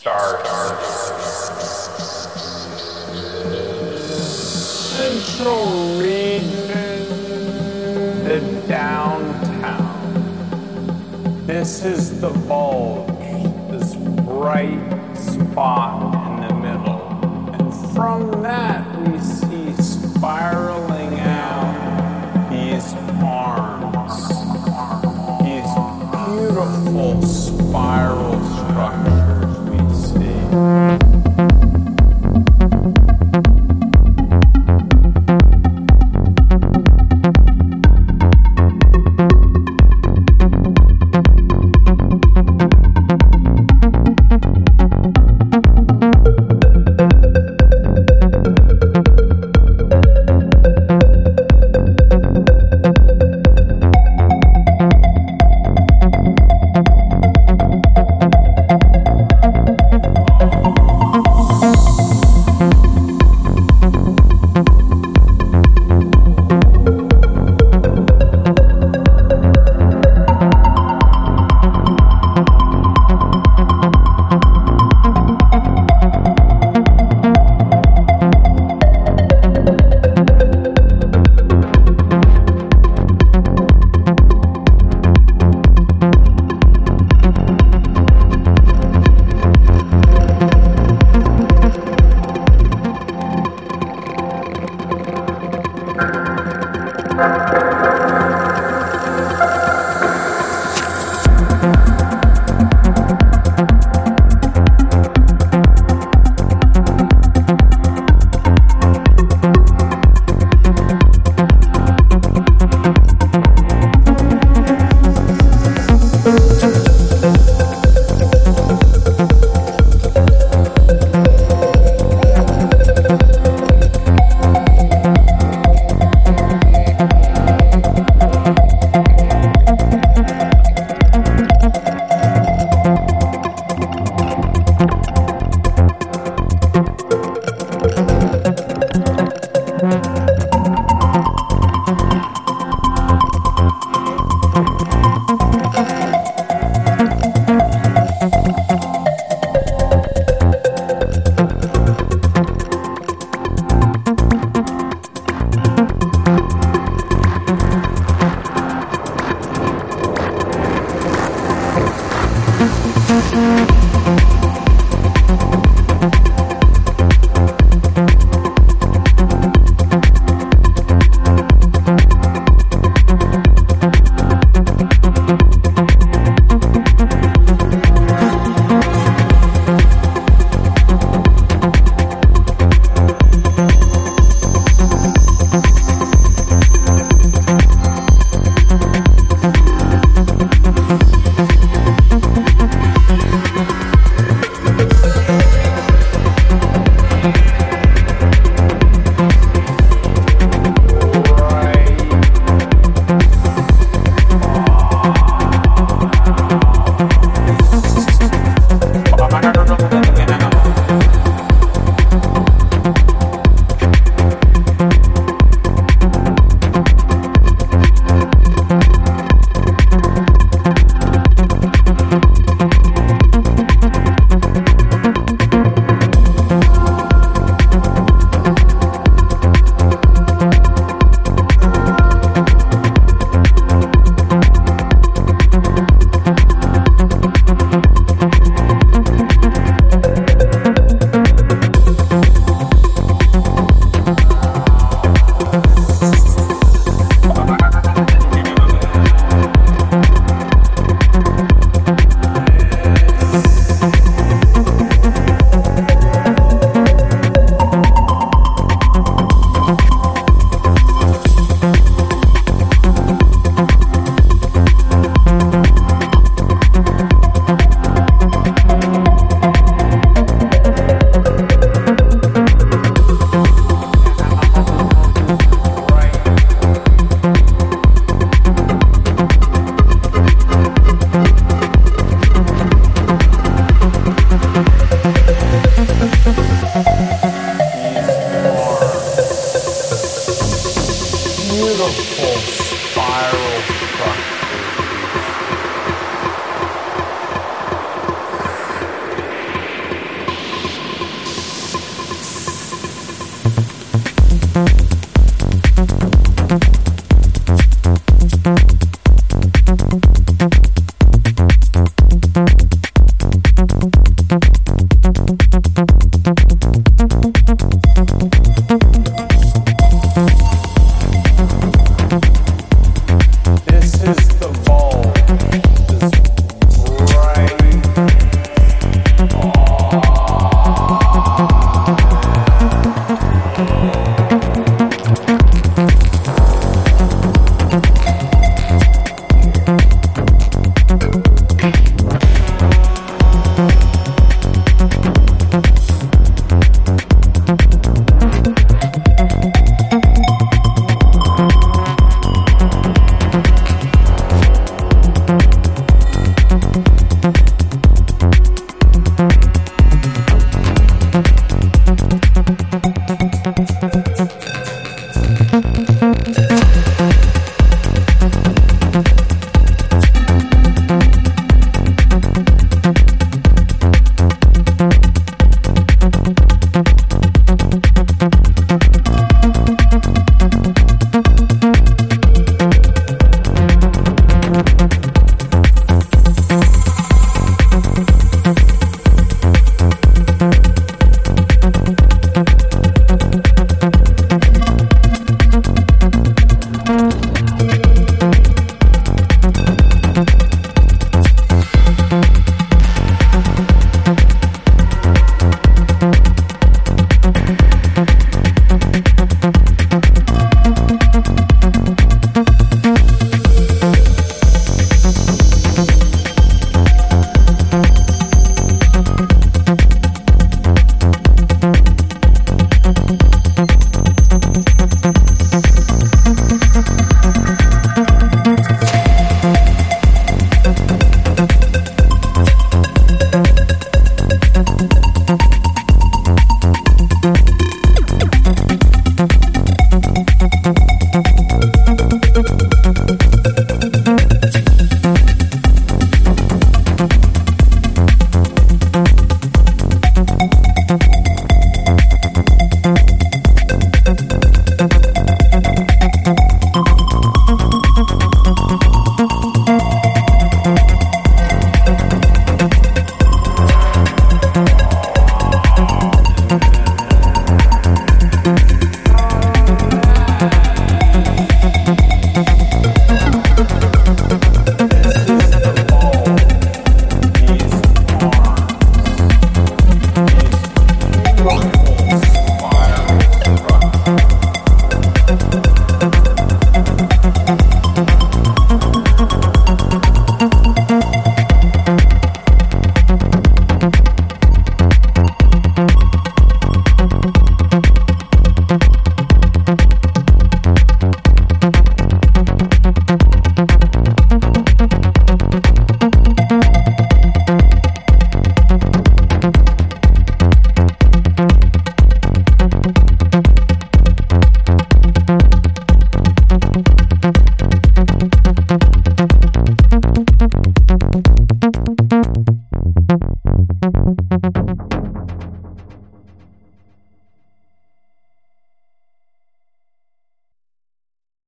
Star Central region, the downtown. This is the bulge, this bright spot